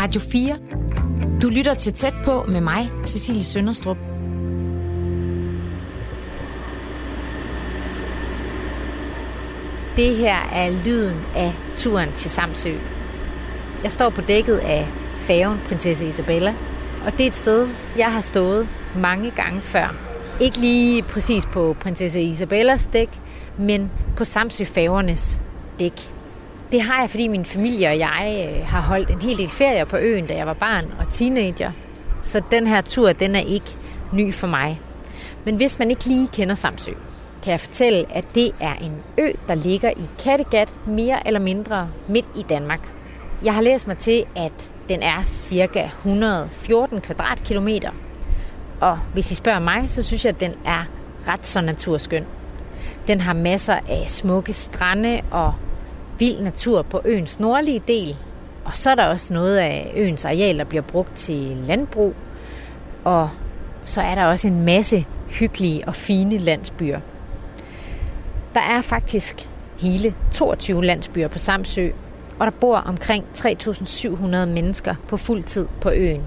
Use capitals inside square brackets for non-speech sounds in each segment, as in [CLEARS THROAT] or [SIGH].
Radio 4. Du lytter til tæt på med mig, Cecilie Sønderstrup. Det her er lyden af turen til Samsø. Jeg står på dækket af færgen Prinsesse Isabella, og det er et sted, jeg har stået mange gange før. Ikke lige præcis på Prinsesse Isabellas dæk, men på Samsø færgernes dæk. Det har jeg, fordi min familie og jeg øh, har holdt en hel del ferier på øen, da jeg var barn og teenager. Så den her tur, den er ikke ny for mig. Men hvis man ikke lige kender Samsø, kan jeg fortælle, at det er en ø, der ligger i Kattegat, mere eller mindre midt i Danmark. Jeg har læst mig til, at den er cirka 114 kvadratkilometer. Og hvis I spørger mig, så synes jeg, at den er ret så naturskøn. Den har masser af smukke strande og vild natur på øens nordlige del. Og så er der også noget af øens areal, der bliver brugt til landbrug. Og så er der også en masse hyggelige og fine landsbyer. Der er faktisk hele 22 landsbyer på Samsø, og der bor omkring 3.700 mennesker på fuld tid på øen.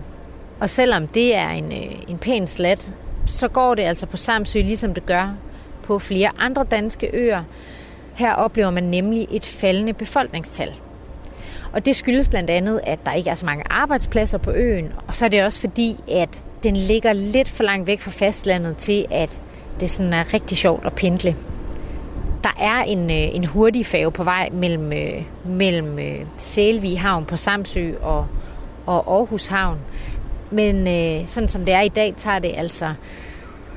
Og selvom det er en, øh, en pæn slat, så går det altså på Samsø, ligesom det gør på flere andre danske øer. Her oplever man nemlig et faldende befolkningstal. Og det skyldes blandt andet, at der ikke er så mange arbejdspladser på øen, og så er det også fordi, at den ligger lidt for langt væk fra fastlandet til, at det sådan er rigtig sjovt at pendle. Der er en, øh, en hurtig færge på vej mellem, øh, mellem øh, Sælvig Havn på Samsø og, og Aarhus Havn. Men øh, sådan som det er i dag, tager det altså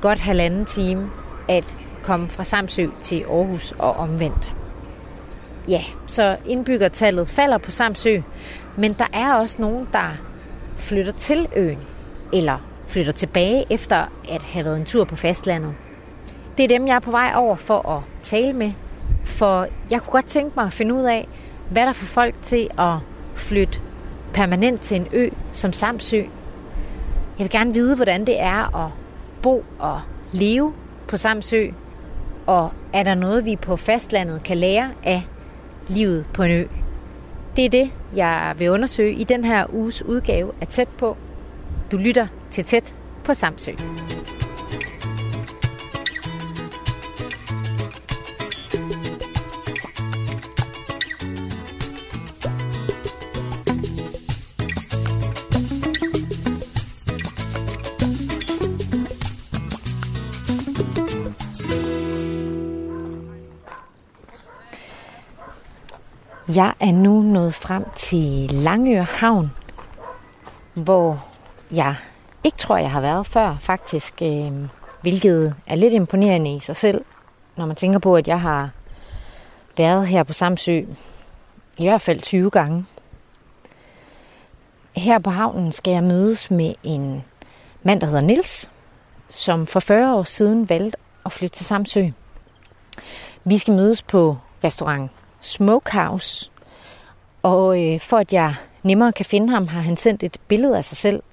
godt halvanden time at komme fra Samsø til Aarhus og omvendt. Ja, så indbyggertallet falder på Samsø, men der er også nogen, der flytter til øen, eller flytter tilbage efter at have været en tur på fastlandet. Det er dem, jeg er på vej over for at tale med, for jeg kunne godt tænke mig at finde ud af, hvad der får folk til at flytte permanent til en ø som Samsø. Jeg vil gerne vide, hvordan det er at bo og leve på Samsø, og er der noget, vi på fastlandet kan lære af livet på en ø? Det er det, jeg vil undersøge i den her uges udgave af Tæt på. Du lytter til Tæt på Samsø. Jeg er nu nået frem til Langør Havn, hvor jeg ikke tror, jeg har været før, faktisk. Øh, hvilket er lidt imponerende i sig selv, når man tænker på, at jeg har været her på Samsø i hvert fald 20 gange. Her på havnen skal jeg mødes med en mand, der hedder Nils, som for 40 år siden valgte at flytte til Samsø. Vi skal mødes på restaurant Smokehouse. Og øh, for at jeg nemmere kan finde ham, har han sendt et billede af sig selv.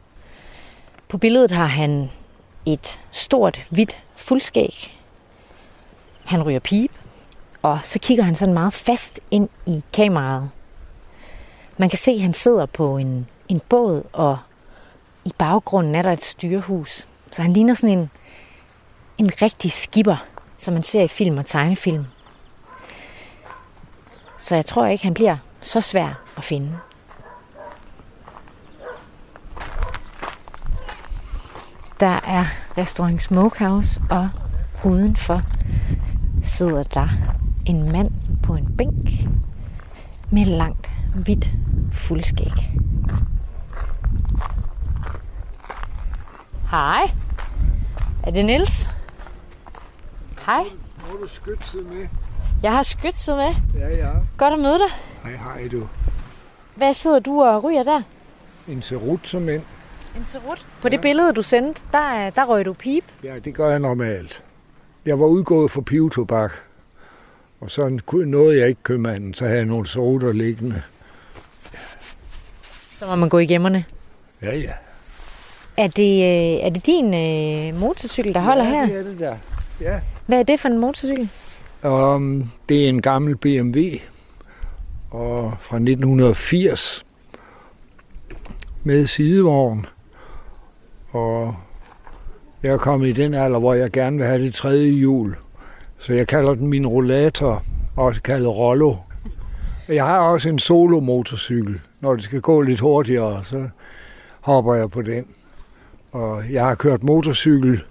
På billedet har han et stort, hvidt fuldskæg. Han ryger pipe, og så kigger han sådan meget fast ind i kameraet. Man kan se, at han sidder på en, en båd, og i baggrunden er der et styrehus. Så han ligner sådan en, en rigtig skipper, som man ser i film og tegnefilm. Så jeg tror ikke, han bliver så svær at finde. Der er restaurant Smokehouse, og udenfor sidder der en mand på en bænk med langt hvidt fuldskæg. Hej. Er det Niels? Hej. Må du skytse med? Jeg har skytset med. Ja, ja. Godt at møde dig. Hej, hej du. Hvad sidder du og ryger der? En serut som en. En serut. På det billede, du sendte, der, der røg du pip. Ja, det gør jeg normalt. Jeg var udgået for pivetobak, og så nåede jeg ikke købmanden, så havde jeg nogle soder liggende. Så må man gå i gemmerne. Ja, ja. Er det, øh, er det din øh, motorcykel, der holder ja, her? det er det der. Ja. Hvad er det for en motorcykel? Um, det er en gammel BMW og fra 1980 med sidevogn. Og jeg er kommet i den alder, hvor jeg gerne vil have det tredje hjul. Så jeg kalder den min rollator, også kaldet Rollo. Jeg har også en solo motorcykel. Når det skal gå lidt hurtigere, så hopper jeg på den. Og jeg har kørt motorcykel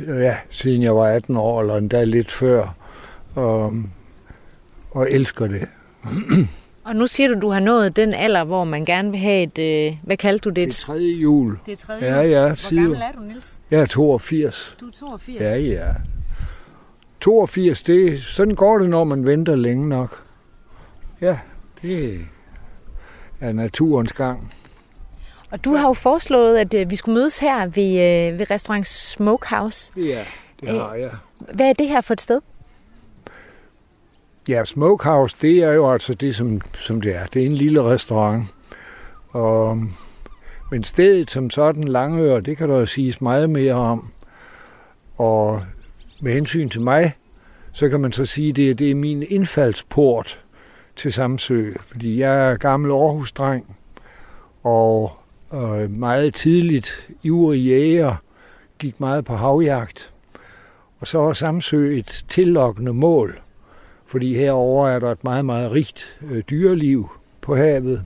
ja, siden jeg var 18 år, eller endda lidt før, og, og elsker det. Og nu siger du, du har nået den alder, hvor man gerne vil have et, øh, hvad kaldte du det? Det tredje jul. Det er tredje Ja, ja. Hvor side- gammel er du, Nils? Jeg er 82. Du er 82. Ja, ja. 82, det, sådan går det, når man venter længe nok. Ja, det er naturens gang. Og du har jo foreslået, at øh, vi skulle mødes her ved, øh, ved restaurant Smokehouse. Ja, det Øh. har jeg. Hvad er det her for et sted? Ja, Smokehouse, det er jo altså det, som, som det er. Det er en lille restaurant. Og, men stedet som sådan, Langør, det kan der jo siges meget mere om. Og med hensyn til mig, så kan man så sige, at det, det er min indfaldsport til Samsø. Fordi jeg er gammel Aarhus-dreng, og øh, meget tidligt ivrig jæger, gik meget på havjagt. Og så var Samsø et tillokkende mål fordi herover er der et meget, meget rigt øh, dyreliv på havet.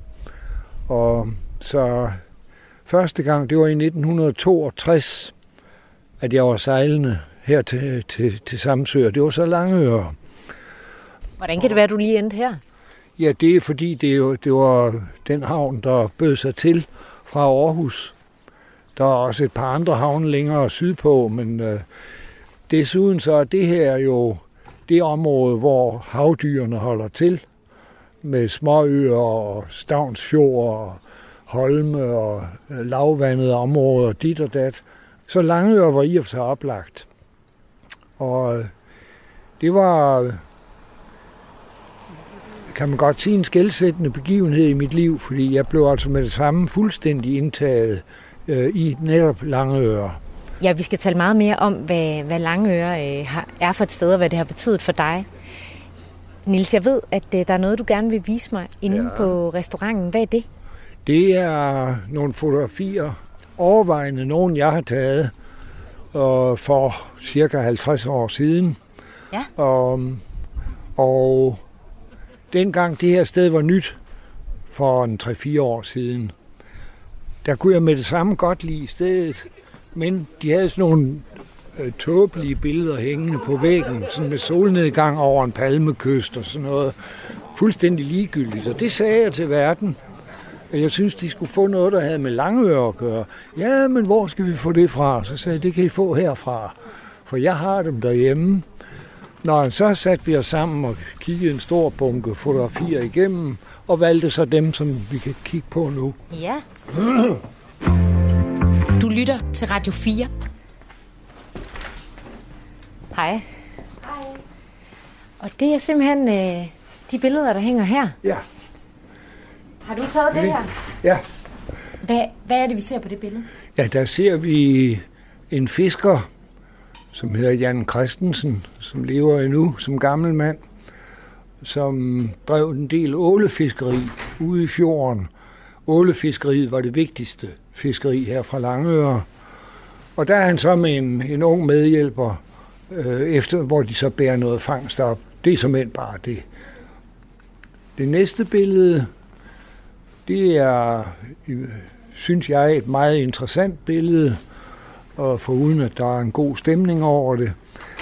Og så første gang, det var i 1962, at jeg var sejlende her til, til, til Samsø, og det var så Langøre. Hvordan kan det være, at du lige endte her? Ja, det er fordi, det, jo, det var den havn, der bød sig til fra Aarhus. Der er også et par andre havne længere sydpå, men øh, desuden så er det her jo det område, hvor havdyrene holder til, med småøer og stavnsfjord og holme og øh, lavvandede områder, dit og dat. Så Langør var i og for sig oplagt. Og øh, det var, kan man godt sige, en skældsættende begivenhed i mit liv, fordi jeg blev altså med det samme fuldstændig indtaget øh, i netop Langør. Ja, vi skal tale meget mere om, hvad, hvad Langøre øh, er for et sted, og hvad det har betydet for dig. Nils, jeg ved, at øh, der er noget, du gerne vil vise mig inde ja. Ja. på restauranten. Hvad er det? Det er nogle fotografier, overvejende nogen, jeg har taget øh, for cirka 50 år siden. Ja. Og, og dengang det her sted var nyt, for en 3-4 år siden, der kunne jeg med det samme godt lide stedet, men de havde sådan nogle øh, tåbelige billeder hængende på væggen, sådan med solnedgang over en palmekyst og sådan noget. Fuldstændig ligegyldigt, og det sagde jeg til verden. at Jeg synes, de skulle få noget, der havde med Langøre at gøre. Ja, men hvor skal vi få det fra? Så sagde jeg, det kan I få herfra, for jeg har dem derhjemme. Nå, så satte vi os sammen og kiggede en stor bunke fotografier igennem, og valgte så dem, som vi kan kigge på nu. Ja. Du lytter til Radio 4. Hej. Hej. Og det er simpelthen øh, de billeder, der hænger her. Ja, Har du taget det her? ja. Hvad, hvad er det, vi ser på det billede? Ja, der ser vi en fisker, som hedder Jan Christensen, som lever endnu som gammel mand, som drev en del ålefiskeri ude i fjorden. Ålefiskeriet var det vigtigste fiskeri her fra Langøre. Og der er han så med en, en ung medhjælper, øh, efter, hvor de så bærer noget fangst op. Det er som bare det. Det næste billede, det er, øh, synes jeg, et meget interessant billede, og foruden at der er en god stemning over det.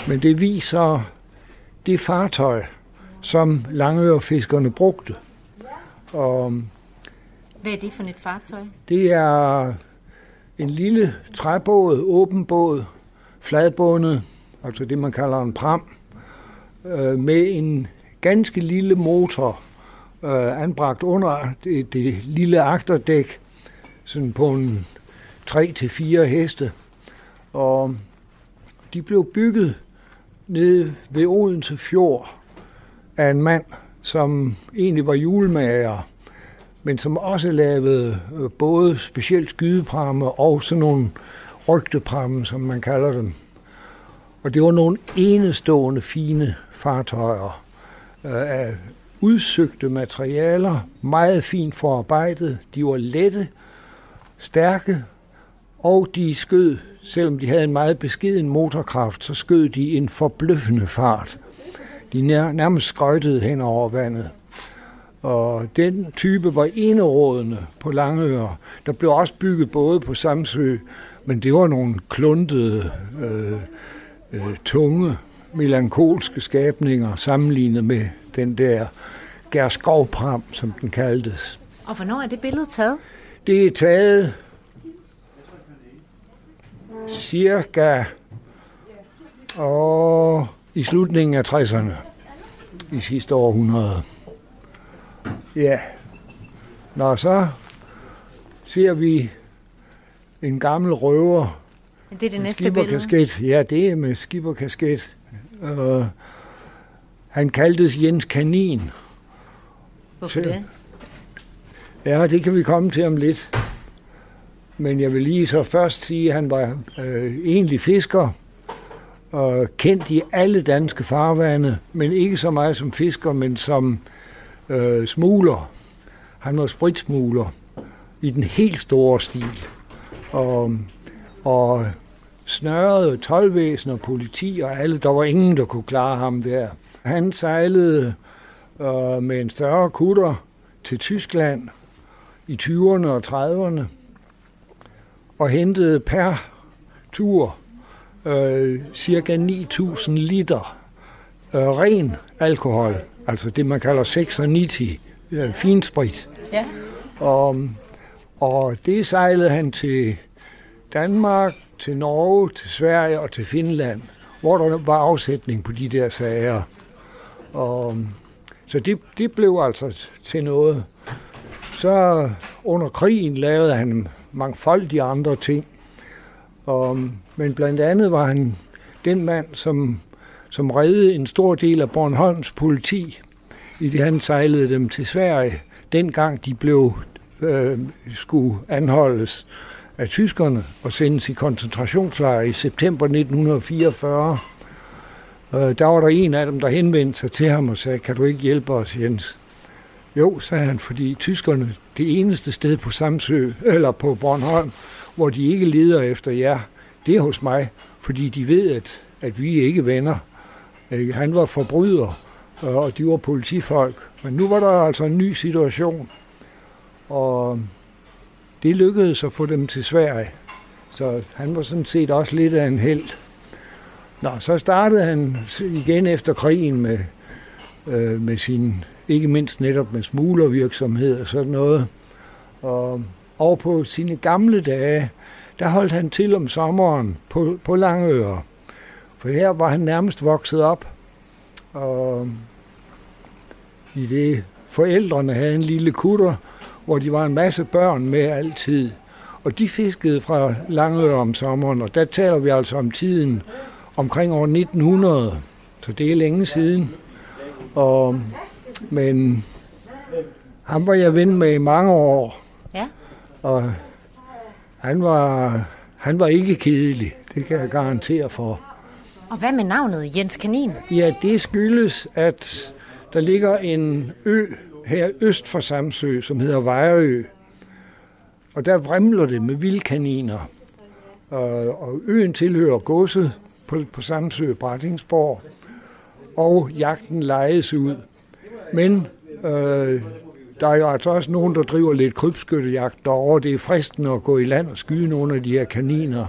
Men det viser det fartøj, som Langørefiskerne brugte. Og Hvad er det for et fartøj? det er en lille træbåd, åben båd, fladbundet, altså det man kalder en pram, øh, med en ganske lille motor øh, anbragt under det, det lille agterdæk, sådan på en 3-4 heste. Og de blev bygget nede ved Odense Fjord af en mand, som egentlig var julemager, men som også lavede øh, både specielt skydepramme og sådan nogle rygtepramme, som man kalder dem. Og det var nogle enestående fine fartøjer øh, af udsøgte materialer, meget fint forarbejdet. De var lette, stærke, og de skød, selvom de havde en meget beskeden motorkraft, så skød de en forbløffende fart. De nærmest skøjtede hen over vandet. Og den type var enerådende på Langøre. Der blev også bygget både på Samsø, men det var nogle kluntede, øh, øh, tunge, melankolske skabninger sammenlignet med den der Gerskovpram, som den kaldtes. Og hvornår er det billede taget? Det er taget cirka og i slutningen af 60'erne i sidste århundrede. Ja. Når så ser vi en gammel røver. Det er det næste billede. Ja, det er med skibberkasket. Uh, han kaldtes Jens Kanin. Hvorfor det? Ja, det kan vi komme til om lidt. Men jeg vil lige så først sige, at han var øh, egentlig fisker, og kendt i alle danske farvande, men ikke så meget som fisker, men som øh, smugler. Han var spritsmugler i den helt store stil. Og, og snørrede tolvvæsen og politi og alle. Der var ingen, der kunne klare ham der. Han sejlede øh, med en større kutter til Tyskland i 20'erne og 30'erne og hentede per tur øh, cirka 9.000 liter øh, ren alkohol, altså det man kalder 96 øh, finsprit. Ja. Og, og det sejlede han til Danmark, til Norge, til Sverige og til Finland, hvor der var afsætning på de der sager. Og, så det, det blev altså til noget. Så under krigen lavede han mangfoldige andre ting. Og, men blandt andet var han den mand, som, som reddede en stor del af Bornholms politi, i det han sejlede dem til Sverige, dengang de blev øh, skulle anholdes af tyskerne og sendes i koncentrationslejre i september 1944. Øh, der var der en af dem, der henvendte sig til ham og sagde, kan du ikke hjælpe os, Jens? Jo, sagde han, fordi tyskerne, det eneste sted på Samsø, eller på Bornholm, hvor de ikke leder efter jer, det er hos mig, fordi de ved, at, at vi ikke er venner. Han var forbryder, øh, og de var politifolk. Men nu var der altså en ny situation, og det lykkedes at få dem til Sverige. Så han var sådan set også lidt af en held. Nå, så startede han igen efter krigen med, øh, med sin ikke mindst netop med smuglervirksomhed og sådan noget. Og, og på sine gamle dage, der holdt han til om sommeren på, på Langeøre. For her var han nærmest vokset op. Og i det forældrene havde en lille kutter, hvor de var en masse børn med altid. Og de fiskede fra Langøre om sommeren, og der taler vi altså om tiden omkring år 1900. Så det er længe siden. Og men ham var jeg ven med i mange år. Ja. Og han var, han var ikke kedelig, det kan jeg garantere for. Og hvad med navnet Jens Kanin? Ja, det skyldes, at der ligger en ø her øst for Samsø, som hedder Vejrø. Og der vrimler det med vildkaniner. Og, og øen tilhører godset på, på Samsø, Brattingsborg. Og jagten lejes ud. Men øh, der er jo altså også nogen, der driver lidt krybskyttejagt derovre. Det er fristende at gå i land og skyde nogle af de her kaniner.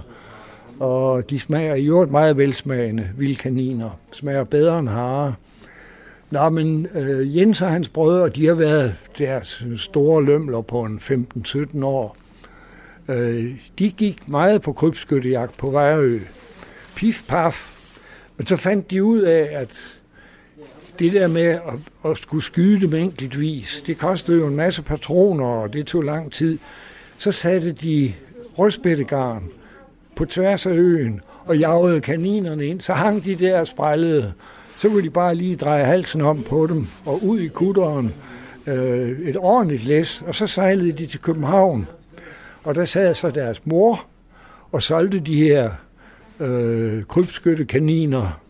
Og de smager i øvrigt meget velsmagende, vilde kaniner. Smager bedre end hare. Nå, men øh, Jens og hans brødre, de har været deres store lømler på en 15-17 år. Øh, de gik meget på krybskyttejagt på Vejrø. Pif, paf. Men så fandt de ud af, at det der med at, at skulle skyde dem enkeltvis, det kostede jo en masse patroner, og det tog lang tid. Så satte de rødspættegarn på tværs af øen og jagede kaninerne ind. Så hang de der og sprællede. Så kunne de bare lige dreje halsen om på dem og ud i kutteren. Øh, et ordentligt læs, og så sejlede de til København. Og der sad så deres mor og solgte de her øh, krybskytte kaniner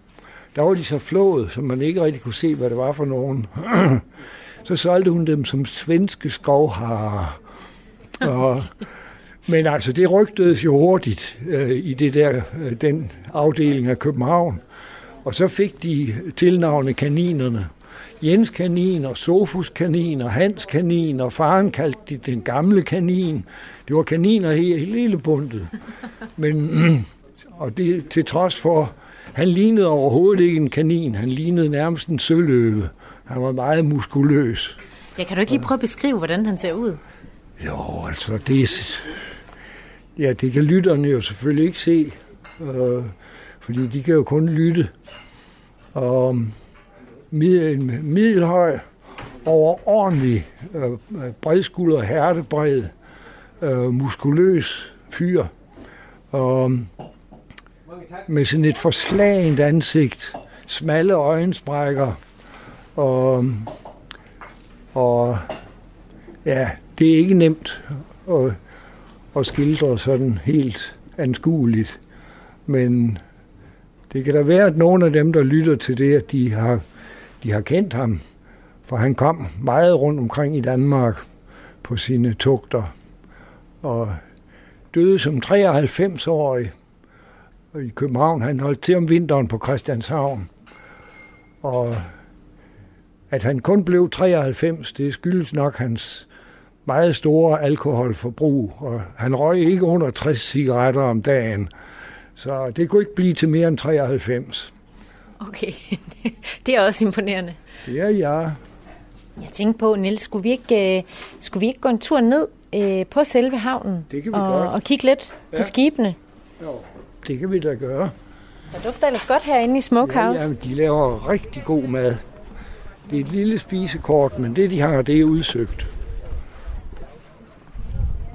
der var de så flået, så man ikke rigtig kunne se, hvad det var for nogen. [CLEARS THROAT] så solgte hun dem som svenske skovharer. [LAUGHS] Og, men altså, det rygtedes jo hurtigt øh, i det der, øh, den afdeling af København. Og så fik de tilnavne kaninerne. Jens kanin og Sofus kanin og Hans kanin og faren kaldte de den gamle kanin. Det var kaniner hele, hele bundet. [LAUGHS] Men, [CLEARS THROAT] og det til trods for, han lignede overhovedet ikke en kanin. Han lignede nærmest en søløve. Han var meget muskuløs. Ja, kan du ikke lige prøve at beskrive, hvordan han ser ud? Jo, altså det. Ja, det kan lytterne jo selvfølgelig ikke se, øh, fordi de kan jo kun lytte. Og middel, middelhøj, overordentlig øh, bredskulder, hærtebred, øh, muskuløs fyr. Og med sådan et forslagent ansigt, smalle øjensprækker, og, og ja, det er ikke nemt at, at skildre sådan helt anskueligt, men det kan da være, at nogle af dem, der lytter til det, at de har, de har kendt ham, for han kom meget rundt omkring i Danmark på sine tugter, og døde som 93-årig i København. Han holdt til om vinteren på Christianshavn. Og at han kun blev 93, det skyldes nok hans meget store alkoholforbrug. Og han røg ikke under 60 cigaretter om dagen. Så det kunne ikke blive til mere end 93. Okay, [LAUGHS] det er også imponerende. Ja, ja. Jeg tænkte på, Niels, skulle vi ikke, uh, skulle vi ikke gå en tur ned uh, på selve havnen? Det kan vi og, godt. Og kigge lidt ja. på skibene? Jo, det kan vi da gøre. Der dufter ellers godt herinde i Smokehouse. Ja, ja, de laver rigtig god mad. Det er et lille spisekort, men det de har, det er udsøgt.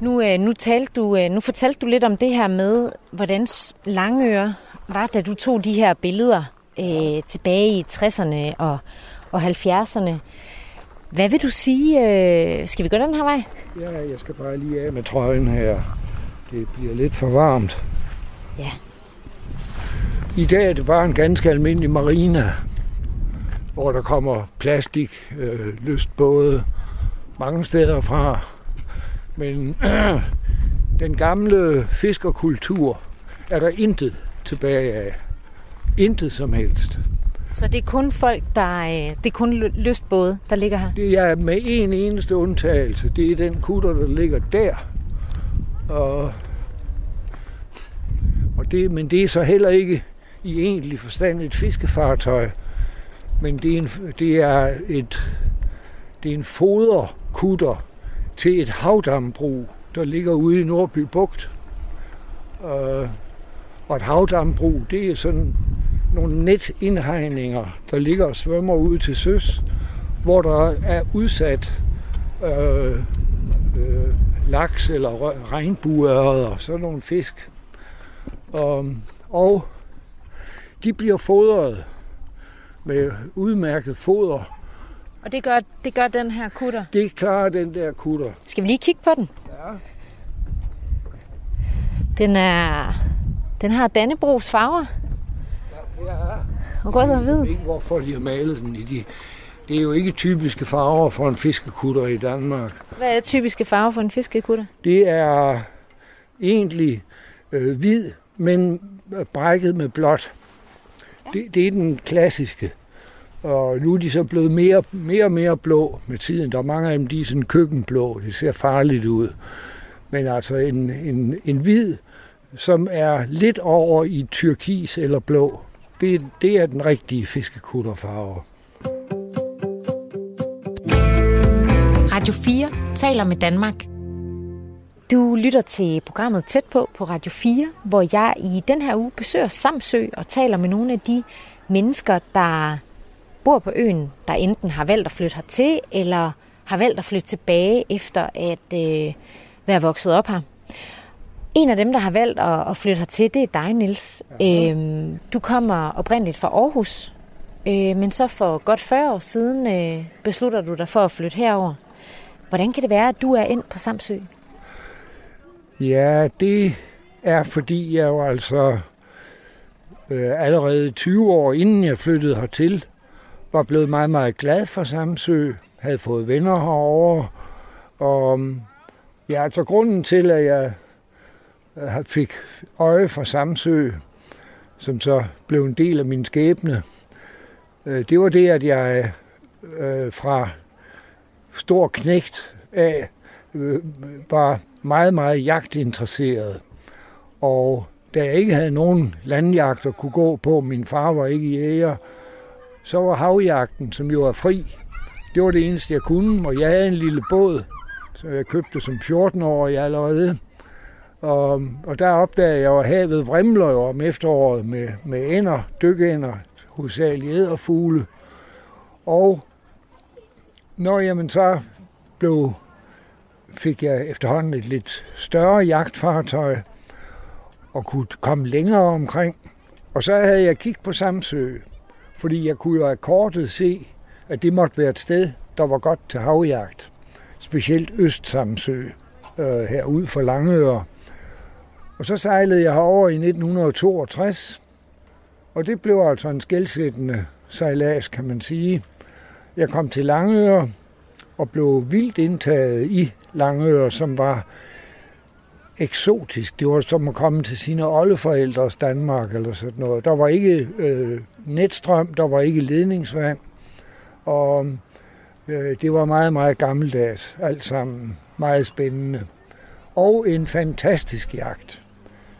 Nu, øh, nu, talte du, øh, nu fortalte du lidt om det her med, hvordan Langøre var, da du tog de her billeder øh, tilbage i 60'erne og, og 70'erne. Hvad vil du sige? Øh, skal vi gå den her vej? Ja, jeg skal bare lige af med trøjen her. Det bliver lidt for varmt. Ja. I dag er det bare en ganske almindelig marina, hvor der kommer plastik, øh, lystbåde mange steder fra. Men øh, [CLEARS THROAT] den gamle fiskerkultur er der intet tilbage af. Intet som helst. Så det er kun folk, der øh, det er kun lystbåde, der ligger her? Det er med en eneste undtagelse. Det er den kutter, der ligger der. Og, og det, men det er så heller ikke i egentlig forstand et fiskefartøj. Men det er, en, det er et det er en foderkutter til et havdambrug, der ligger ude i Nordby Bugt. Øh, og et havdambrug, det er sådan nogle netindhegninger, der ligger og svømmer ud til søs, hvor der er udsat øh, øh, laks eller regnbueørder og sådan nogle fisk. Um, og de bliver fodret med udmærket foder. Og det gør, det gør den her kutter? Det klarer den der kutter. Skal vi lige kigge på den? Ja. Den er... Den har Dannebrogs farver. Ja, ja. Og rød og hvid. Jeg ved ikke, hvorfor de har malet den i de... Det er jo ikke typiske farver for en fiskekutter i Danmark. Hvad er typiske farver for en fiskekutter? Det er egentlig øh, hvid, men brækket med blåt. Det, det er den klassiske. Og nu er de så blevet mere, mere og mere blå med tiden. Der er mange af dem, de er sådan køkkenblå. Det ser farligt ud. Men altså en, en, en hvid, som er lidt over i turkis eller blå, det, det er den rigtige fiskekutterfarve. Radio 4 taler med Danmark. Du lytter til programmet Tæt på på Radio 4, hvor jeg i den her uge besøger Samsø og taler med nogle af de mennesker, der bor på øen, der enten har valgt at flytte hertil, eller har valgt at flytte tilbage efter at øh, være vokset op her. En af dem, der har valgt at, at flytte hertil, det er dig, Nils. Øhm, du kommer oprindeligt fra Aarhus, øh, men så for godt 40 år siden øh, beslutter du dig for at flytte herover. Hvordan kan det være, at du er ind på Samsø? Ja, det er fordi jeg jo altså øh, allerede 20 år inden jeg flyttede hertil, var blevet meget, meget glad for Samsø, havde fået venner herovre, og øhm, ja, altså grunden til, at jeg øh, fik øje for Samsø, som så blev en del af min skæbne, øh, det var det, at jeg øh, fra stor knægt af øh, var meget, meget jagtinteresseret. Og da jeg ikke havde nogen landjagt at kunne gå på, min far var ikke jæger, så var havjagten, som jo er fri, det var det eneste, jeg kunne. Og jeg havde en lille båd, så jeg købte som 14-årig allerede. Og, og der opdagede jeg, at havet vrimler jo om efteråret med, med ender, dykænder, hovedsageligt æderfugle. Og når jamen så blev, fik jeg efterhånden et lidt større jagtfartøj og kunne komme længere omkring. Og så havde jeg kigget på Samsø, fordi jeg kunne jo af kortet se, at det måtte være et sted, der var godt til havjagt. Specielt Øst-Samsø, øh, herude for Langøre. Og så sejlede jeg herover i 1962, og det blev altså en skældsættende sejlads, kan man sige. Jeg kom til Langøre og blev vildt indtaget i Langøre, som var eksotisk. Det var som at komme til sine oldeforældres Danmark eller sådan noget. Der var ikke øh, netstrøm, der var ikke ledningsvand, og øh, det var meget, meget gammeldags, alt sammen meget spændende. Og en fantastisk jagt.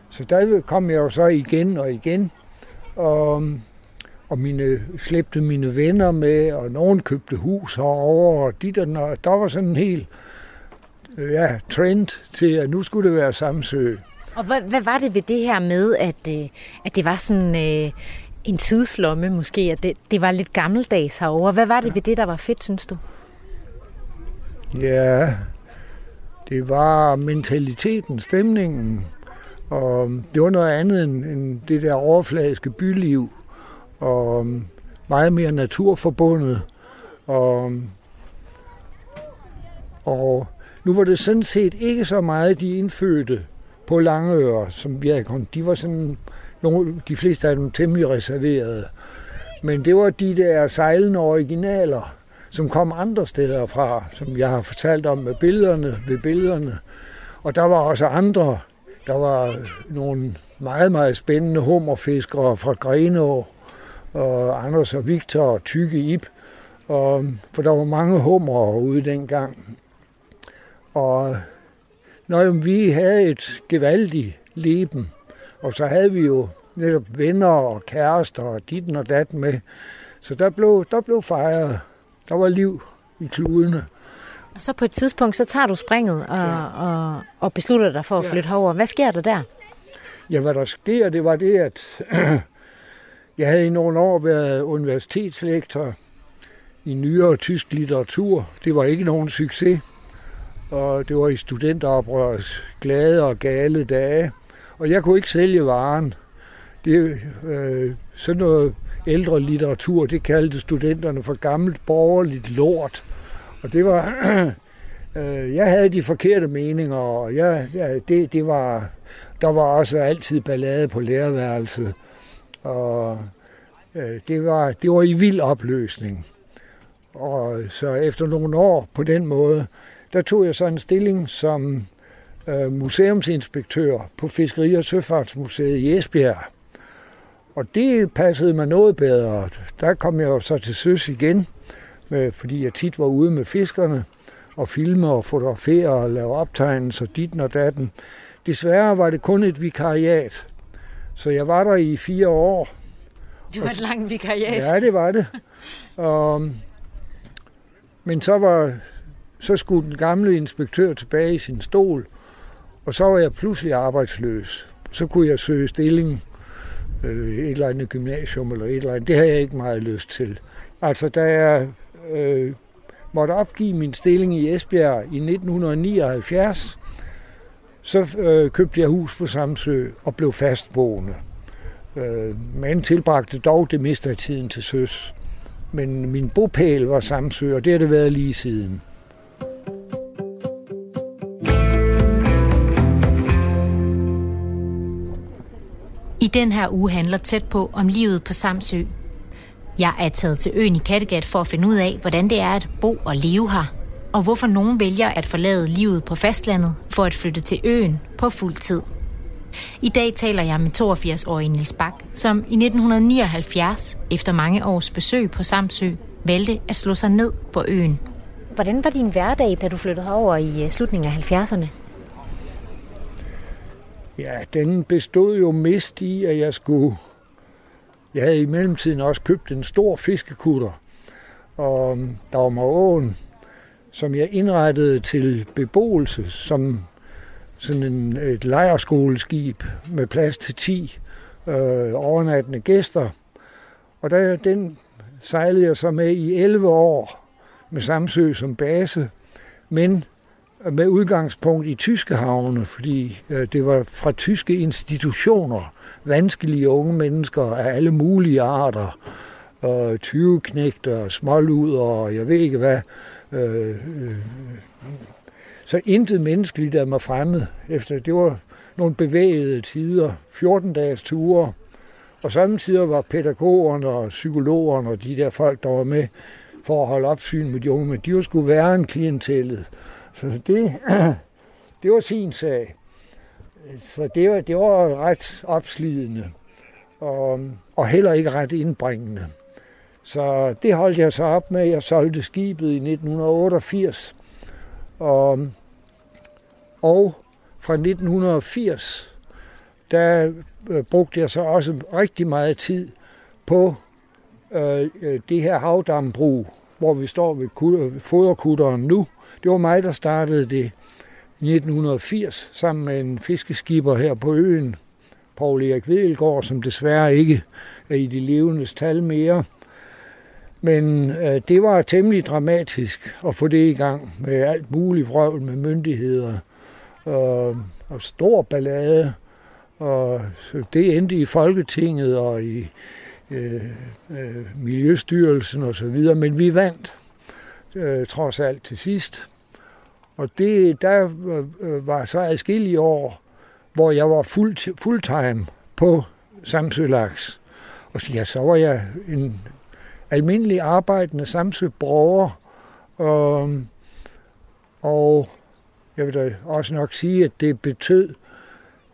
Så der kom jeg jo så igen og igen, og, og mine, slæbte mine venner med, og nogen købte hus herovre, og dit og der var sådan en helt ja, trend til, at nu skulle det være Samsø. Og hvad, hvad var det ved det her med, at, øh, at det var sådan øh, en tidslomme måske, at det, det var lidt gammeldags herovre? Hvad var det ja. ved det, der var fedt, synes du? Ja, det var mentaliteten, stemningen, og det var noget andet end, end det der overfladiske byliv, og meget mere naturforbundet, og, og nu var det sådan set ikke så meget de indfødte på Langeøre, som vi havde kommet. De var sådan, nogle, de fleste af dem temmelig reserverede. Men det var de der sejlende originaler, som kom andre steder fra, som jeg har fortalt om med billederne, ved billederne. Og der var også andre. Der var nogle meget, meget spændende hummerfiskere fra Grenå, og Anders og Victor og Tykke Ip. Og, for der var mange hummer ude dengang. Og når vi havde et gevaldigt leben, og så havde vi jo netop venner og kærester og dit og dat med. Så der blev, der blev fejret. Der var liv i kludene. Og så på et tidspunkt, så tager du springet og, ja. og, og beslutter dig for at flytte ja. herover. Hvad sker der der? Ja, hvad der sker, det var det, at [CLEARS THROAT] jeg havde i nogle år været universitetslektor i nyere tysk litteratur. Det var ikke nogen succes og det var i studenteroprørets glade og gale dage. Og jeg kunne ikke sælge varen. Det, øh, sådan noget ældre litteratur, det kaldte studenterne for gammelt borgerligt lort. Og det var, [CLEARS THROAT] øh, jeg havde de forkerte meninger, og jeg, ja, det, det var, der var også altid ballade på lærerværelset. Og øh, det, var, det var i vild opløsning. Og så efter nogle år på den måde, der tog jeg så en stilling som øh, museumsinspektør på Fiskeri- og Søfartsmuseet i Esbjerg. Og det passede mig noget bedre. Der kom jeg jo så til søs igen, med, fordi jeg tit var ude med fiskerne og filme og fotografere og lave optegnelser dit og datten. Desværre var det kun et vikariat, så jeg var der i fire år. Det var et langt vikariat. Ja, det var det. [LAUGHS] Og, men så var så skulle den gamle inspektør tilbage i sin stol, og så var jeg pludselig arbejdsløs. Så kunne jeg søge stilling øh, et eller andet gymnasium eller et eller andet. Det havde jeg ikke meget lyst til. Altså, da jeg øh, måtte opgive min stilling i Esbjerg i 1979, så øh, købte jeg hus på Samsø og blev fastboende. Øh, men tilbragte dog det meste af tiden til søs. Men min bopæl var Samsø, og det har det været lige siden. Den her uge handler tæt på om livet på Samsø. Jeg er taget til øen i Kattegat for at finde ud af, hvordan det er at bo og leve her, og hvorfor nogen vælger at forlade livet på fastlandet for at flytte til øen på fuld tid. I dag taler jeg med 82-årige Nils Bak, som i 1979, efter mange års besøg på Samsø, valgte at slå sig ned på øen. Hvordan var din hverdag, da du flyttede herover i øh, slutningen af 70'erne? Ja, den bestod jo mest i, at jeg skulle... Jeg havde i mellemtiden også købt en stor fiskekutter, og øhm, der var åen, som jeg indrettede til beboelse, som sådan en, et lejerskoleskib med plads til 10 øh, overnattende gæster. Og der, den sejlede jeg så med i 11 år med Samsø som base, men med udgangspunkt i tyske havne, fordi øh, det var fra tyske institutioner, vanskelige unge mennesker af alle mulige arter, og tyveknægter, småluder og jeg ved ikke hvad. Øh, øh, så intet menneskeligt er mig fremmed. Efter det var nogle bevægede tider, 14 dages ture, og samtidig var pædagogerne og psykologerne og de der folk, der var med for at holde opsyn med de unge, men de var skulle være en klientellet. Så det, [CLEARS THROAT] det var sin sag. Så det var, det var ret opslidende og, og heller ikke ret indbringende. Så det holdt jeg så op med. Jeg solgte skibet i 1988. Og, og fra 1980, der øh, brugte jeg så også rigtig meget tid på øh, øh det her havdambrug, hvor vi står ved foderkutteren nu. Det var mig, der startede det i 1980 sammen med en fiskeskipper her på øen, Paul Erik Vedelgaard, som desværre ikke er i de levendes tal mere. Men øh, det var temmelig dramatisk at få det i gang med alt muligt vrøvl med myndigheder og, og stor ballade. Og så det endte i Folketinget og i øh, øh, Miljøstyrelsen og så videre, men vi vandt øh, trods alt til sidst. Og det, der øh, øh, var så adskillige år, hvor jeg var fuld, fulltime på Samsølaks. Og Og ja, så var jeg en almindelig arbejdende Samsø borger. Og, og jeg vil da også nok sige, at det betød,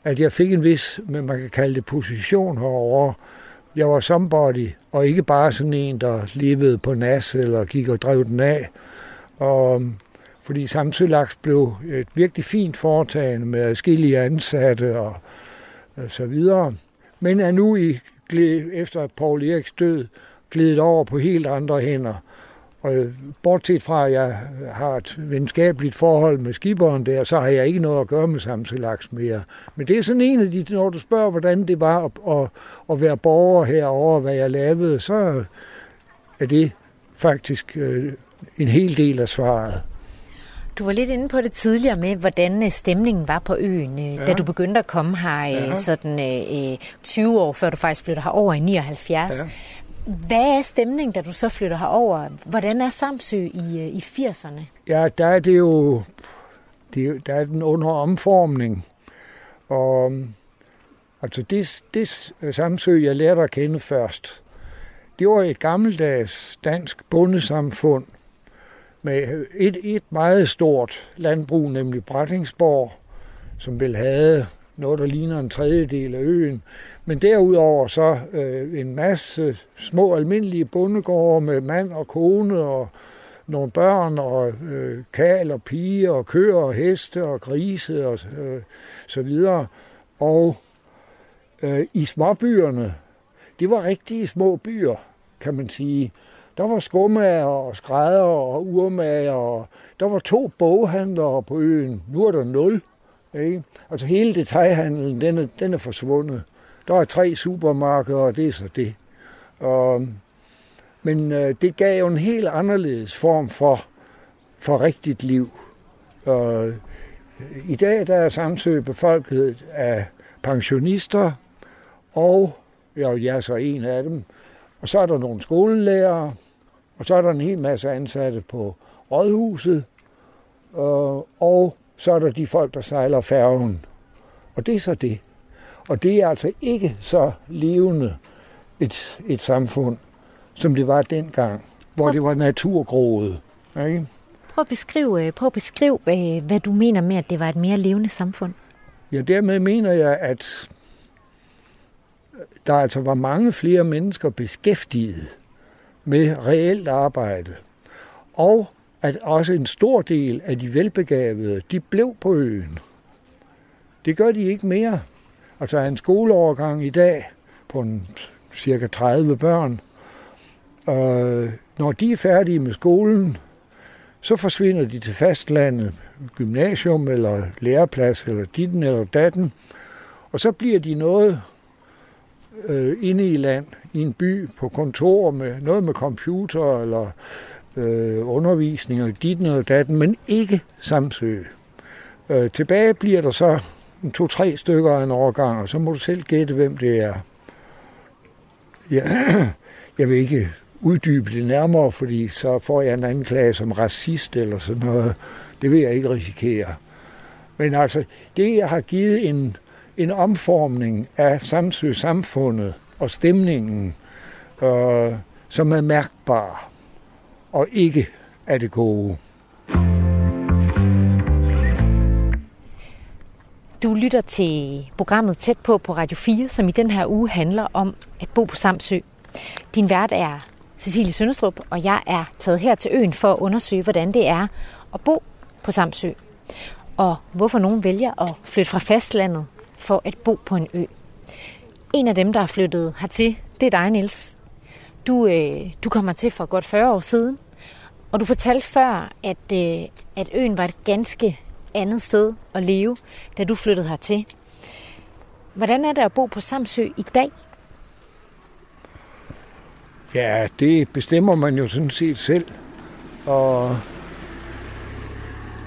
at jeg fik en vis, man kan kalde det position herovre. Jeg var somebody, og ikke bare sådan en, der levede på nas eller gik og drev den af. Og fordi Samsølaks blev et virkelig fint foretagende med adskillige ansatte og, og så videre. Men er nu i, efter Paul Eriks død glidet over på helt andre hænder. Og øh, bortset fra, at jeg har et venskabeligt forhold med skiberen der, så har jeg ikke noget at gøre med Samsølaks mere. Men det er sådan en af de, når du spørger, hvordan det var at, at, at være borger herover, hvad jeg lavede, så er det faktisk øh, en hel del af svaret. Du var lidt inde på det tidligere med, hvordan øh, stemningen var på øen, øh, ja. da du begyndte at komme her øh, ja. sådan 20 år før du faktisk flytter herover i 79. Ja. Hvad er stemningen, da du så flytter herover? Hvordan er Samsø i, i 80'erne? Ja, der er det jo det, der er den under omformning. Og altså det, det Samsø, jeg lærte at kende først, det var et gammeldags dansk bondesamfund, med et, et meget stort landbrug, nemlig Brattingsborg, som vil have noget, der ligner en tredjedel af øen. Men derudover så øh, en masse små almindelige bondegårde med mand og kone og nogle børn og øh, kal og piger og køer og heste og grise og øh, så videre. Og øh, i småbyerne, det var rigtige små byer, kan man sige. Der var skomager og skrædder og urmager, og der var to boghandlere på øen. Nu er der nul. Ikke? Altså hele detaljhandlen, den er, den er forsvundet. Der er tre supermarkeder, og det er så det. Og, men øh, det gav jo en helt anderledes form for, for rigtigt liv. Og, øh, I dag der er Samsø befolket af pensionister, og ja, jeg er så en af dem, og så er der nogle skolelærere, og så er der en hel masse ansatte på rådhuset, øh, og så er der de folk, der sejler færgen. Og det er så det. Og det er altså ikke så levende et, et samfund, som det var dengang, hvor det var naturgroet. Ikke? Prøv at beskrive, øh, prøv at beskrive hvad, hvad du mener med, at det var et mere levende samfund. Ja, dermed mener jeg, at der altså var mange flere mennesker beskæftiget med reelt arbejde. Og at også en stor del af de velbegavede, de blev på øen. Det gør de ikke mere. Altså en skoleovergang i dag på en cirka 30 børn, og når de er færdige med skolen, så forsvinder de til fastlandet, gymnasium eller læreplads eller ditten eller datten, og så bliver de noget øh, inde i land, i en by, på kontor med noget med computer eller øh, undervisning eller dit eller datten, men ikke Samsø. Øh, tilbage bliver der så to-tre stykker af en overgang, og så må du selv gætte, hvem det er. Ja, [CLEARS THROAT] jeg vil ikke uddybe det nærmere, fordi så får jeg en anklage som racist eller sådan noget. Det vil jeg ikke risikere. Men altså, det jeg har givet en, en omformning af Samsø samfundet og stemningen, øh, som er mærkbar og ikke er det gode. Du lytter til programmet Tæt på på Radio 4, som i den her uge handler om at bo på Samsø. Din vært er Cecilie Sønderstrup, og jeg er taget her til øen for at undersøge, hvordan det er at bo på Samsø. Og hvorfor nogen vælger at flytte fra fastlandet for at bo på en ø. En af dem, der er flyttet hertil, det er dig, Niels. Du, øh, du kommer til for godt 40 år siden, og du fortalte før, at, øh, at øen var et ganske andet sted at leve, da du flyttede hertil. Hvordan er det at bo på Samsø i dag? Ja, det bestemmer man jo sådan set selv. Og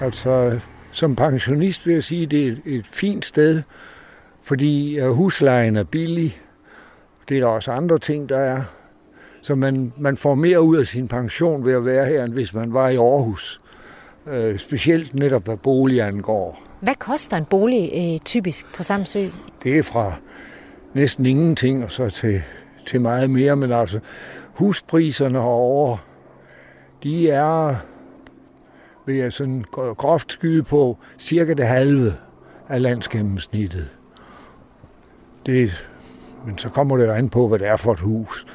altså, som pensionist vil jeg sige, at det er et, et fint sted, fordi øh, huslejen er billig. Det er der også andre ting, der er. Så man, man får mere ud af sin pension ved at være her, end hvis man var i Aarhus. Øh, specielt netop hvad bolig angår. Hvad koster en bolig øh, typisk på Samsø? Det er fra næsten ingenting og så til, til meget mere, men altså huspriserne herovre, de er, vil jeg sådan groft skyde på, cirka det halve af landsgennemsnittet. Det, men så kommer det jo an på, hvad det er for et hus.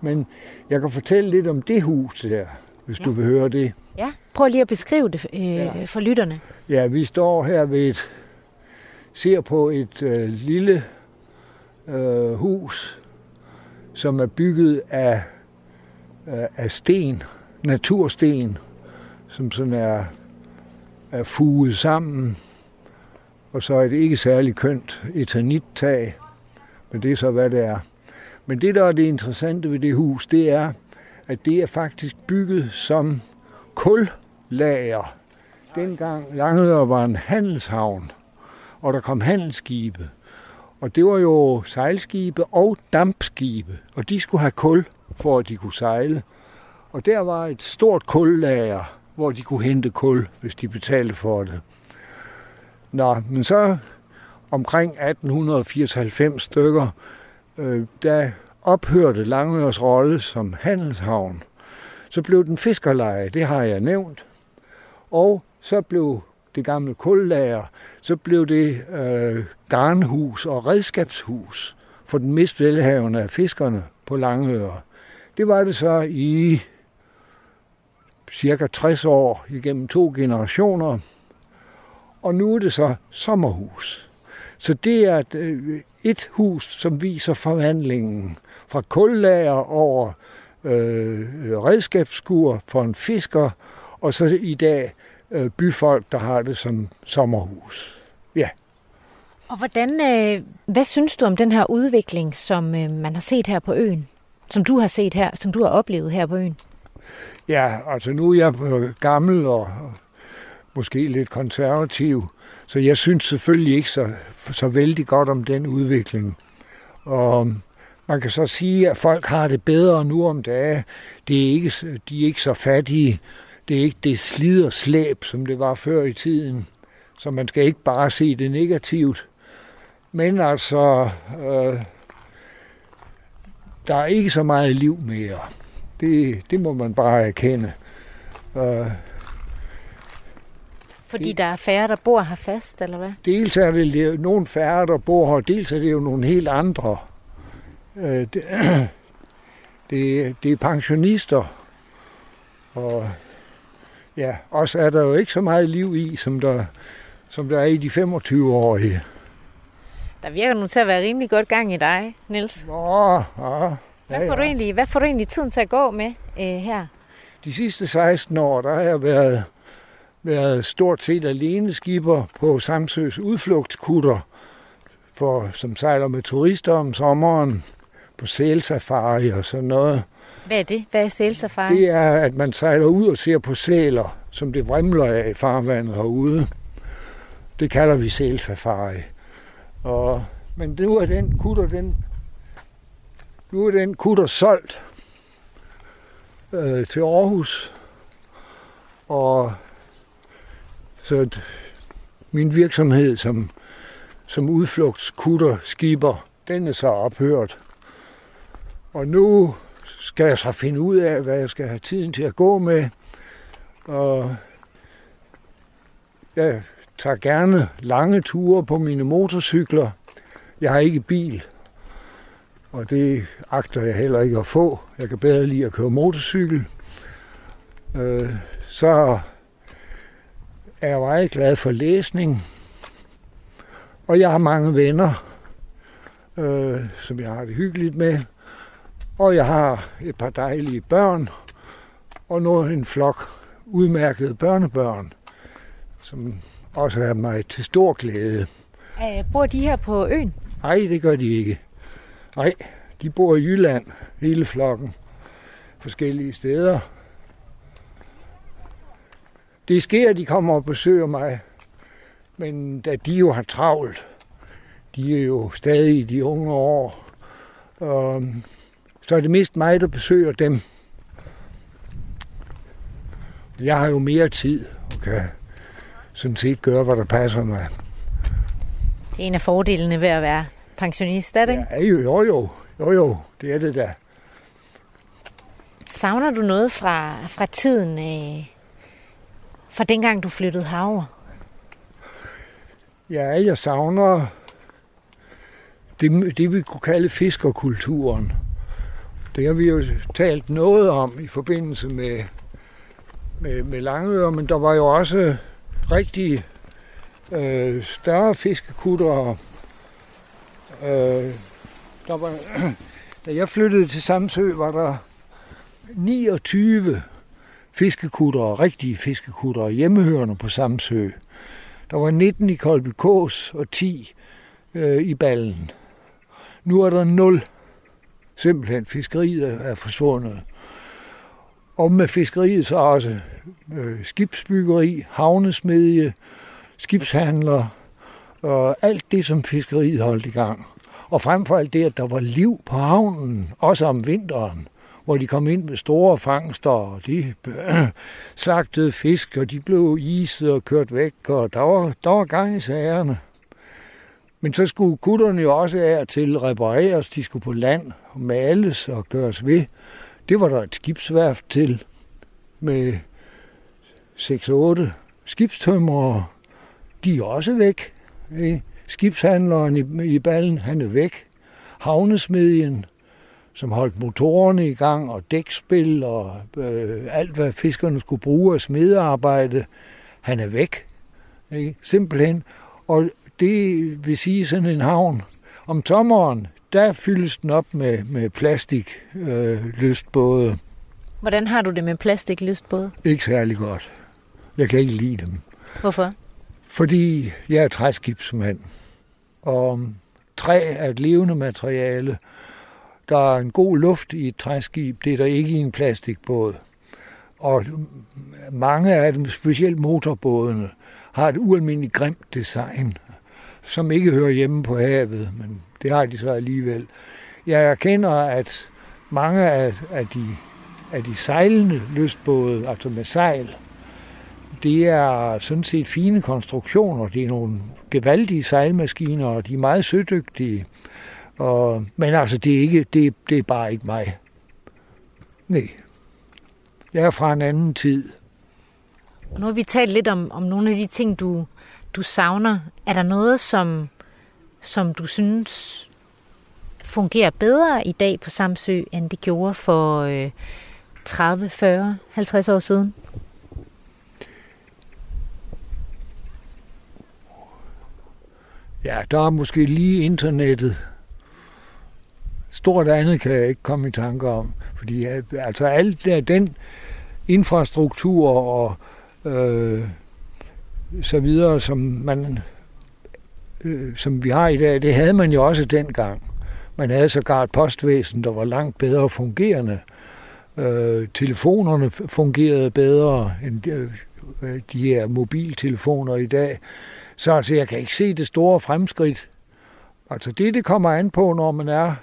Men jeg kan fortælle lidt om det hus der, hvis ja. du vil høre det. Ja, prøv lige at beskrive det øh, ja. for lytterne. Ja, vi står her ved et, ser på et øh, lille øh, hus, som er bygget af, øh, af sten, natursten, som sådan er, er fuget sammen. Og så er det ikke særlig kønt etanittag, men det er så, hvad det er. Men det, der er det interessante ved det hus, det er, at det er faktisk bygget som kullager. Dengang Langør var en handelshavn, og der kom handelsskibe. Og det var jo sejlskibe og dampskibe, og de skulle have kul, for at de kunne sejle. Og der var et stort kullager, hvor de kunne hente kul, hvis de betalte for det. Nå, men så omkring 1894 stykker, øh, der ophørte Langørs rolle som handelshavn. Så blev den fiskerleje, det har jeg nævnt. Og så blev det gamle kullager, så blev det øh, garnhus og redskabshus for den mest velhavende af fiskerne på Langøre. Det var det så i cirka 60 år igennem to generationer. Og nu er det så sommerhus. Så det er et, øh, et hus, som viser forvandlingen fra kullager over øh, redskabsskur for en fisker, og så i dag øh, byfolk, der har det som sommerhus. Ja. Og hvordan, øh, hvad synes du om den her udvikling, som øh, man har set her på øen? Som du har set her, som du har oplevet her på øen? Ja, altså nu er jeg gammel og måske lidt konservativ, så jeg synes selvfølgelig ikke så, så vældig godt om den udvikling. Og man kan så sige, at folk har det bedre nu om dagen. Det er ikke, de er ikke så fattige. Det er ikke det slid og slæb, som det var før i tiden. Så man skal ikke bare se det negativt. Men altså, øh, der er ikke så meget liv mere. Det, det må man bare erkende. Øh, fordi der er færre, der bor her fast, eller hvad? dels er det nogle færre, der bor her, dels er det jo nogle helt andre. Øh, det, [CLEARS THROAT] det, det er pensionister, og ja, også er der jo ikke så meget liv i, som der, som der er i de 25-årige. Der virker nu til at være rimelig godt gang i dig, Niels. Nå, ja, Hvad får, du egentlig, hvad får du egentlig tiden til at gå med øh, her? De sidste 16 år, der har jeg været, været stort set alene skipper på Samsøs udflugtskutter, for, som sejler med turister om sommeren på sælsafari og sådan noget. Hvad er det? Hvad er sælsafari? Det er, at man sejler ud og ser på sæler, som det vrimler af i farvandet herude. Det kalder vi sælsafari. Og, men nu er den kutter, den, nu er den kutter solgt øh, til Aarhus. Og så min virksomhed som, som udflugtskutter skiber, den er så ophørt. Og nu skal jeg så finde ud af, hvad jeg skal have tiden til at gå med. Og jeg tager gerne lange ture på mine motorcykler. Jeg har ikke bil, og det agter jeg heller ikke at få. Jeg kan bedre lide at køre motorcykel. Øh, så er jeg meget glad for læsning. Og jeg har mange venner, øh, som jeg har det hyggeligt med. Og jeg har et par dejlige børn, og nu en flok udmærkede børnebørn, som også er mig til stor glæde. Øh, bor de her på øen? Nej, det gør de ikke. Nej, de bor i Jylland, hele flokken, forskellige steder. Det sker, at de kommer og besøger mig, men da de jo har travlt, de er jo stadig i de unge år, um, så er det mest mig, der besøger dem. Jeg har jo mere tid og kan sådan set gøre, hvad der passer mig. Det er en af fordelene ved at være pensionist, er det ikke? Ja, jo, jo, jo, jo, jo, det er det da. Savner du noget fra, fra tiden, øh, fra dengang du flyttede herover? Ja, jeg savner det, det vi kunne kalde fiskerkulturen. Det har vi jo talt noget om i forbindelse med, med, med Langøre, men der var jo også rigtig øh, større fiskekutter. Øh, der var, [CLEARS THROAT] da jeg flyttede til Samsø, var der 29 fiskekutter, rigtige fiskekutter, hjemmehørende på Samsø. Der var 19 i Kolby Kås og 10 øh, i ballen. Nu er der 0. Simpelthen, fiskeriet er forsvundet. Og med fiskeriet så også øh, skibsbyggeri, havnesmedie, skibshandler og alt det, som fiskeriet holdt i gang. Og frem for alt det, at der var liv på havnen, også om vinteren, hvor de kom ind med store fangster, og de [CLEARS THROAT] slagtede fisk, og de blev iset og kørt væk, og der var, der var gang i sagerne. Men så skulle kutterne jo også af til repareres, de skulle på land og males og gøres ved. Det var der et skibsværft til med 6-8 skibstømrere. De er også væk. Eh, skibshandleren i, i ballen, han er væk. Havnesmedien, som holdt motorerne i gang, og dækspil, og øh, alt, hvad fiskerne skulle bruge af smedearbejde, han er væk. Ikke? Simpelthen. Og det vil sige sådan en havn. Om sommeren, der fyldes den op med, med plastik øh, lystbåde. Hvordan har du det med plastik lystbåde? Ikke særlig godt. Jeg kan ikke lide dem. Hvorfor? Fordi jeg er træskibsmand. Og træ er et levende materiale. Der er en god luft i et træskib. Det er der ikke i en plastikbåd. Og mange af dem, specielt motorbådene, har et ualmindeligt grimt design, som ikke hører hjemme på havet, men det har de så alligevel. Jeg erkender, at mange af, af, de, af de sejlende lystbåde, altså med sejl, det er sådan set fine konstruktioner. Det er nogle gevaldige sejlmaskiner, og de er meget sødygtige. Og, men altså, det er, ikke, det, det er bare ikke mig. Nej. Jeg er fra en anden tid. Og nu har vi talt lidt om, om nogle af de ting, du, du savner. Er der noget, som, som du synes fungerer bedre i dag på Samsø, end det gjorde for øh, 30, 40, 50 år siden? Ja, der er måske lige internettet. Stort andet kan jeg ikke komme i tanke om. Fordi øh, altså alt der, den infrastruktur og øh, så videre, som man øh, som vi har i dag, det havde man jo også dengang. Man havde sågar et postvæsen, der var langt bedre fungerende. Øh, telefonerne fungerede bedre end de, øh, de her mobiltelefoner i dag. Så altså, jeg kan ikke se det store fremskridt. Altså det, det kommer an på, når man er,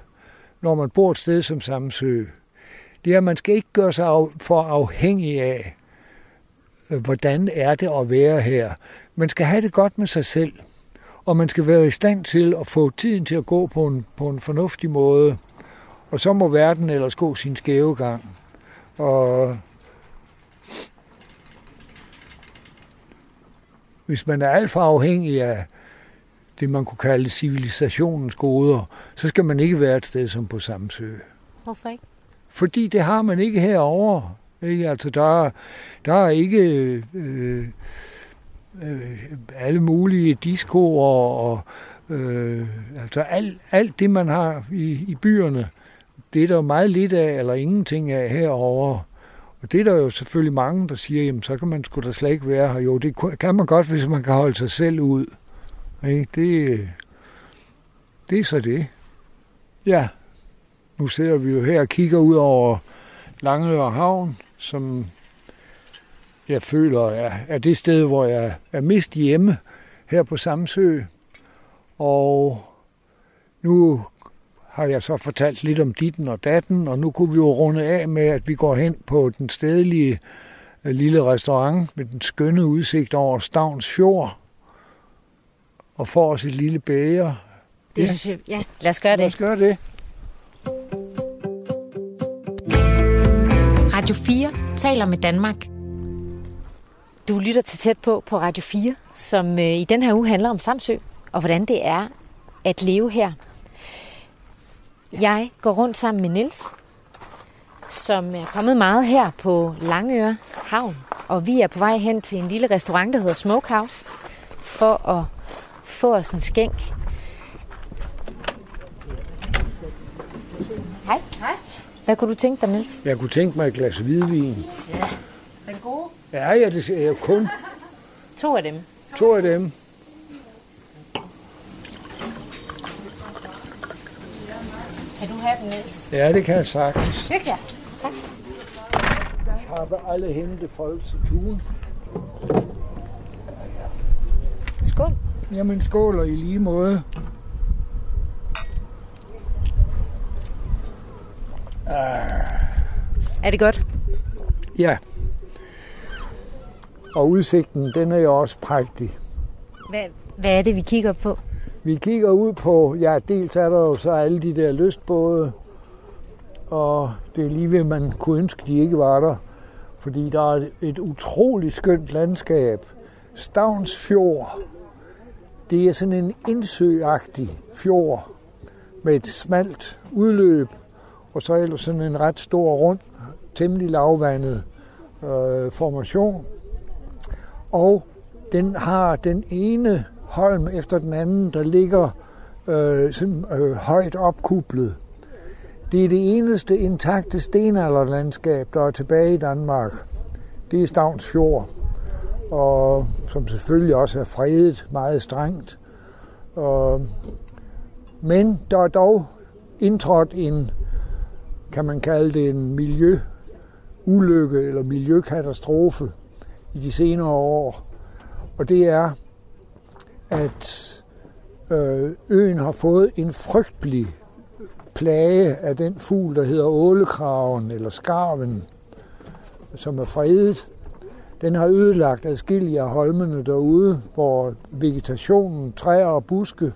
når man bor et sted som Samsø, det er, at man skal ikke gøre sig for afhængig af, øh, hvordan er det at være her. Man skal have det godt med sig selv, og man skal være i stand til at få tiden til at gå på en, på en fornuftig måde. Og så må verden ellers gå sin skæve gang. Og hvis man er alt for afhængig af det, man kunne kalde civilisationens goder, så skal man ikke være et sted som på Samsø. Hvorfor ikke? Fordi det har man ikke herovre. Ikke? Altså, der, der er ikke øh, øh, alle mulige diskoer og øh, altså alt, alt det, man har i, i byerne, det er der meget lidt af, eller ingenting af herovre. Og det er der jo selvfølgelig mange, der siger, jamen så kan man sgu da slet ikke være her. Jo, det kan man godt, hvis man kan holde sig selv ud. Ikke? Det, det er så det. Ja, nu sidder vi jo her og kigger ud over Langeør Havn, som jeg føler er, er det sted, hvor jeg er mest hjemme her på Samsø. Og nu har jeg så fortalt lidt om ditten og datten, og nu kunne vi jo runde af med, at vi går hen på den stedlige øh, lille restaurant med den skønne udsigt over Stavns Fjord, og får os et lille bæger. Det ja. synes jeg, ja, lad os gøre det. Lad os gøre det. Radio 4 taler med Danmark. Du lytter til tæt på på Radio 4, som øh, i den her uge handler om Samsø, og hvordan det er at leve her. Jeg går rundt sammen med Nils, som er kommet meget her på Langøre Havn, og vi er på vej hen til en lille restaurant, der hedder Smokehouse, for at få os en skænk. Hej. Hej. Hvad kunne du tænke dig, Niels? Jeg kunne tænke mig et glas hvidvin. Ja, den gode. Ja, ja, det er jo kun To af dem. to af dem. Kan du have dem, Niels? Ja, det kan jeg sagtens. Det kan Ich habe alle Hände voll zu tun. Skål. Jamen skål og i lige måde. Er det godt? Ja. Og udsigten, den er jo også prægtig. Hvad, hvad er det, vi kigger på? Vi kigger ud på, ja, dels er der jo så alle de der lystbåde, og det er lige ved, man kunne ønske, de ikke var der, fordi der er et utroligt skønt landskab. Stavns Fjord, det er sådan en indsøagtig fjord med et smalt udløb, og så ellers sådan en ret stor rund, temmelig lavvandet øh, formation. Og den har den ene holm efter den anden, der ligger øh, sådan, øh, højt opkublet. Det er det eneste intakte stenalderlandskab, der er tilbage i Danmark. Det er Stavns Fjord, og som selvfølgelig også er fredet meget strengt. Og, men der er dog indtrådt en, kan man kalde det en miljøulykke eller miljøkatastrofe i de senere år. Og det er, at øh, øen har fået en frygtelig plage af den fugl, der hedder ålekraven eller skarven, som er fredet. Den har ødelagt adskillige af holmene derude, hvor vegetationen, træer og buske,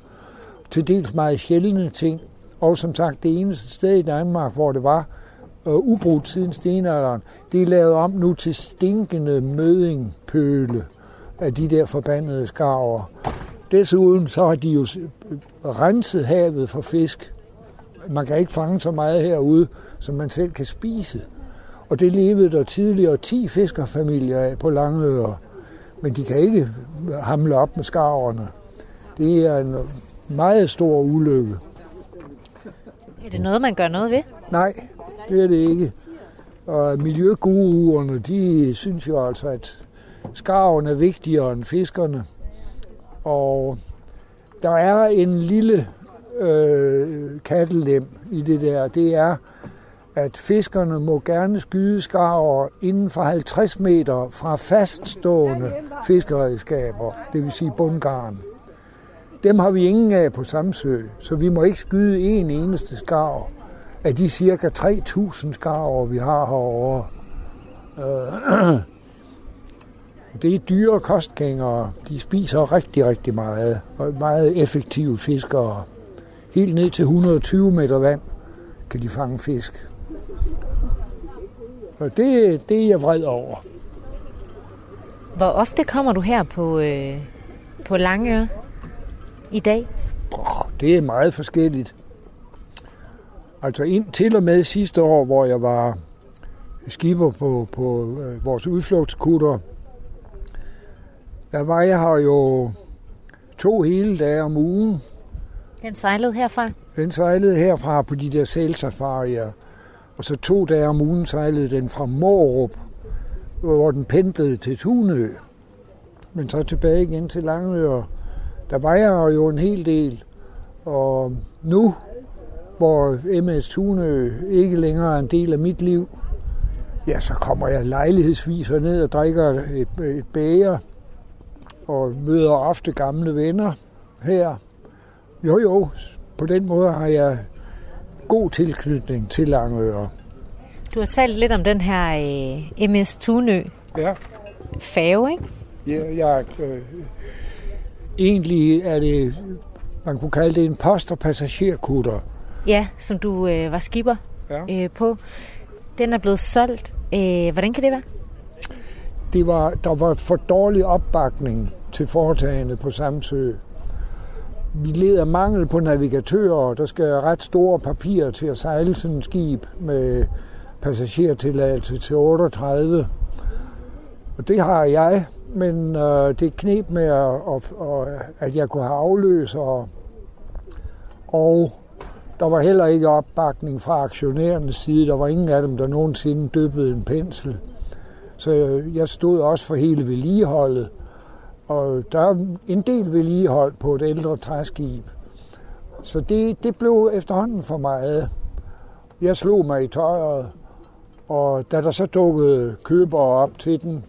til dels meget sjældne ting, og som sagt det eneste sted i Danmark, hvor det var øh, ubrudt siden stenalderen, det er lavet om nu til stinkende mødingpøle af de der forbandede skarver. Desuden så har de jo renset havet for fisk. Man kan ikke fange så meget herude, som man selv kan spise. Og det levede der tidligere 10 fiskerfamilier af på Langøre. Men de kan ikke hamle op med skarverne. Det er en meget stor ulykke. Er det noget, man gør noget ved? Nej, det er det ikke. Og miljøguruerne, de synes jo altså, at skarven er vigtigere end fiskerne. Og der er en lille øh, kattelem i det der. Det er, at fiskerne må gerne skyde skarver inden for 50 meter fra faststående fiskeredskaber, det vil sige bundgarn. Dem har vi ingen af på Samsø, så vi må ikke skyde en eneste skarv af de cirka 3.000 skarver, vi har herovre. Øh, [CLEARS THROAT] det er dyre kostgængere. De spiser rigtig, rigtig meget. Og meget effektive fiskere. Helt ned til 120 meter vand kan de fange fisk. Og det, det er jeg vred over. Hvor ofte kommer du her på, øh, på Langøre i dag? Det er meget forskelligt. Altså ind til og med sidste år, hvor jeg var skipper på, på øh, vores udflugtskutter, der var jeg her jo to hele dage om ugen. Den sejlede herfra? Den sejlede herfra på de der sælsafarier. Og så to dage om ugen sejlede den fra Morup, hvor den pendlede til Tunø. Men så tilbage igen til Langøre. Der var jeg jo en hel del. Og nu, hvor MS Tunø ikke længere er en del af mit liv, ja, så kommer jeg lejlighedsvis ned og drikker et, et bæger og møder ofte gamle venner her. Jo, jo, på den måde har jeg god tilknytning til Langøre. Du har talt lidt om den her øh, MS Tunø. Ja. Fave, ikke? Ja, jeg, øh, egentlig er det, man kunne kalde det en post- og passagerkutter. Ja, som du øh, var skipper ja. øh, på. Den er blevet solgt. Øh, hvordan kan det være? Det var, der var for dårlig opbakning til foretagende på Samsø. Vi led af mangel på navigatører. Der skal ret store papirer til at sejle sådan et skib med passagertilladelse til 38. Og det har jeg, men øh, det knep med, at, at, at jeg kunne have afløser. Og der var heller ikke opbakning fra aktionærernes side. Der var ingen af dem, der nogensinde dyppede en pensel. Så jeg stod også for hele vedligeholdet. Og der er en del vedligehold på et ældre træskib. Så det, det blev efterhånden for meget. Jeg slog mig i tøjet, og da der så dukkede købere op til den,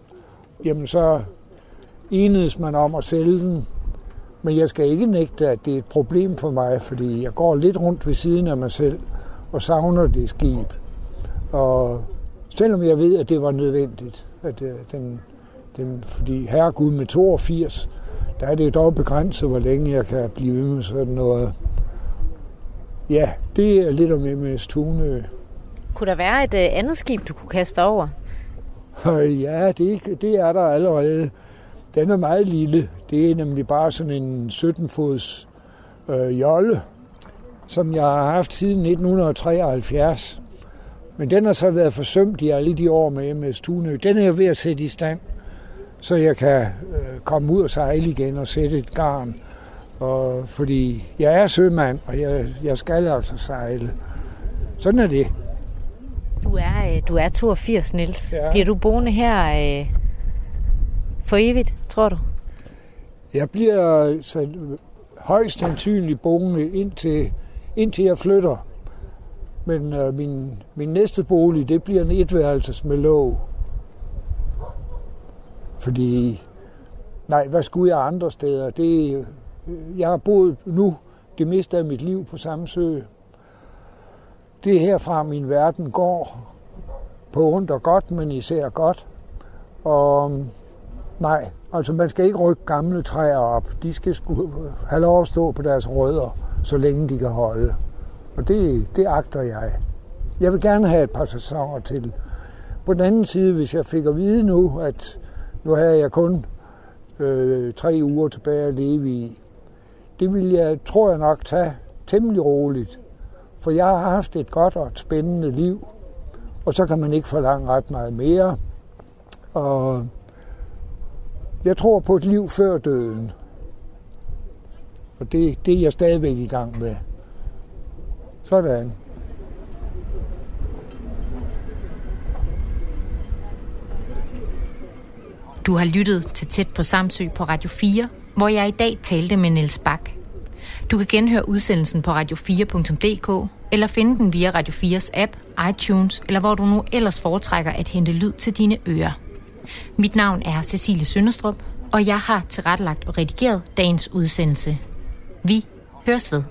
jamen så enedes man om at sælge den. Men jeg skal ikke nægte, at det er et problem for mig, fordi jeg går lidt rundt ved siden af mig selv og savner det skib. Og selvom jeg ved, at det var nødvendigt, at øh, den den, fordi herregud med 82, der er det dog begrænset, hvor længe jeg kan blive ved med sådan noget. Ja, det er lidt om MS Tune. Kunne der være et uh, andet skib, du kunne kaste over? Ja, det, det er der allerede. Den er meget lille. Det er nemlig bare sådan en 17-fods øh, jolle, som jeg har haft siden 1973. Men den har så været forsømt i alle de år med MS Tunø. Den er jeg ved at sætte i stand så jeg kan øh, komme ud og sejle igen og sætte et garn. Og, fordi jeg er sømand, og jeg, jeg skal altså sejle. Sådan er det. Du er, øh, du er 82, Niels. Ja. Bliver du boende her øh, for evigt, tror du? Jeg bliver så højst sandsynligt boende indtil, indtil jeg flytter. Men øh, min, min næste bolig, det bliver en etværelses med låg. Fordi, nej, hvad skulle jeg andre steder? Det, jeg har boet nu det meste af mit liv på Samsø. Det er herfra min verden går. På ondt og godt, men især godt. Og nej, altså man skal ikke rykke gamle træer op. De skal sku, have lov at stå på deres rødder, så længe de kan holde. Og det, det agter jeg. Jeg vil gerne have et par sæsoner til. På den anden side, hvis jeg fik at vide nu, at nu havde jeg kun øh, tre uger tilbage at leve i, det vil jeg, tror jeg nok, tage temmelig roligt. For jeg har haft et godt og et spændende liv, og så kan man ikke forlange ret meget mere. Og jeg tror på et liv før døden. Og det, det er jeg stadigvæk i gang med. Sådan. Du har lyttet til Tæt på Samsø på Radio 4, hvor jeg i dag talte med Niels Bak. Du kan genhøre udsendelsen på radio4.dk eller finde den via Radio 4's app, iTunes eller hvor du nu ellers foretrækker at hente lyd til dine ører. Mit navn er Cecilie Sønderstrup, og jeg har tilrettelagt og redigeret dagens udsendelse. Vi høres ved.